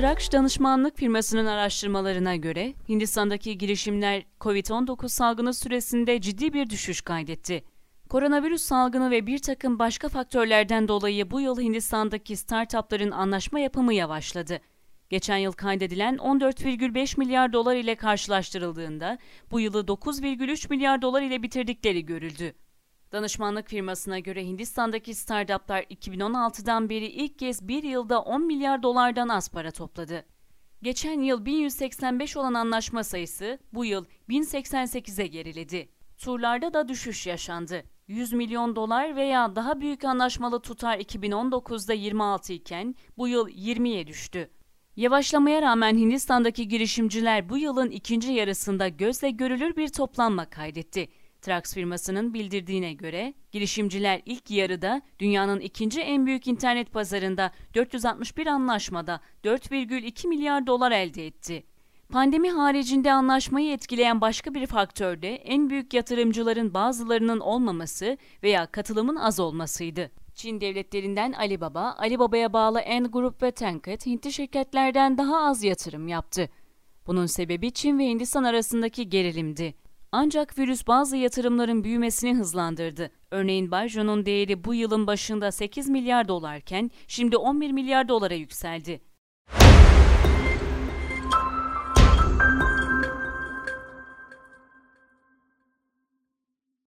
Trakş danışmanlık firmasının araştırmalarına göre Hindistan'daki girişimler COVID-19 salgını süresinde ciddi bir düşüş kaydetti. Koronavirüs salgını ve bir takım başka faktörlerden dolayı bu yıl Hindistan'daki startupların anlaşma yapımı yavaşladı. Geçen yıl kaydedilen 14,5 milyar dolar ile karşılaştırıldığında bu yılı 9,3 milyar dolar ile bitirdikleri görüldü. Danışmanlık firmasına göre Hindistan'daki startuplar 2016'dan beri ilk kez bir yılda 10 milyar dolardan az para topladı. Geçen yıl 1185 olan anlaşma sayısı bu yıl 1088'e geriledi. Turlarda da düşüş yaşandı. 100 milyon dolar veya daha büyük anlaşmalı tutar 2019'da 26 iken bu yıl 20'ye düştü. Yavaşlamaya rağmen Hindistan'daki girişimciler bu yılın ikinci yarısında gözle görülür bir toplanma kaydetti. Trax firmasının bildirdiğine göre girişimciler ilk yarıda dünyanın ikinci en büyük internet pazarında 461 anlaşmada 4,2 milyar dolar elde etti. Pandemi haricinde anlaşmayı etkileyen başka bir faktör de en büyük yatırımcıların bazılarının olmaması veya katılımın az olmasıydı. Çin devletlerinden Alibaba, Alibaba'ya bağlı Ant Group ve Tencent Hintli şirketlerden daha az yatırım yaptı. Bunun sebebi Çin ve Hindistan arasındaki gerilimdi. Ancak virüs bazı yatırımların büyümesini hızlandırdı. Örneğin Baiju'nun değeri bu yılın başında 8 milyar dolarken şimdi 11 milyar dolara yükseldi.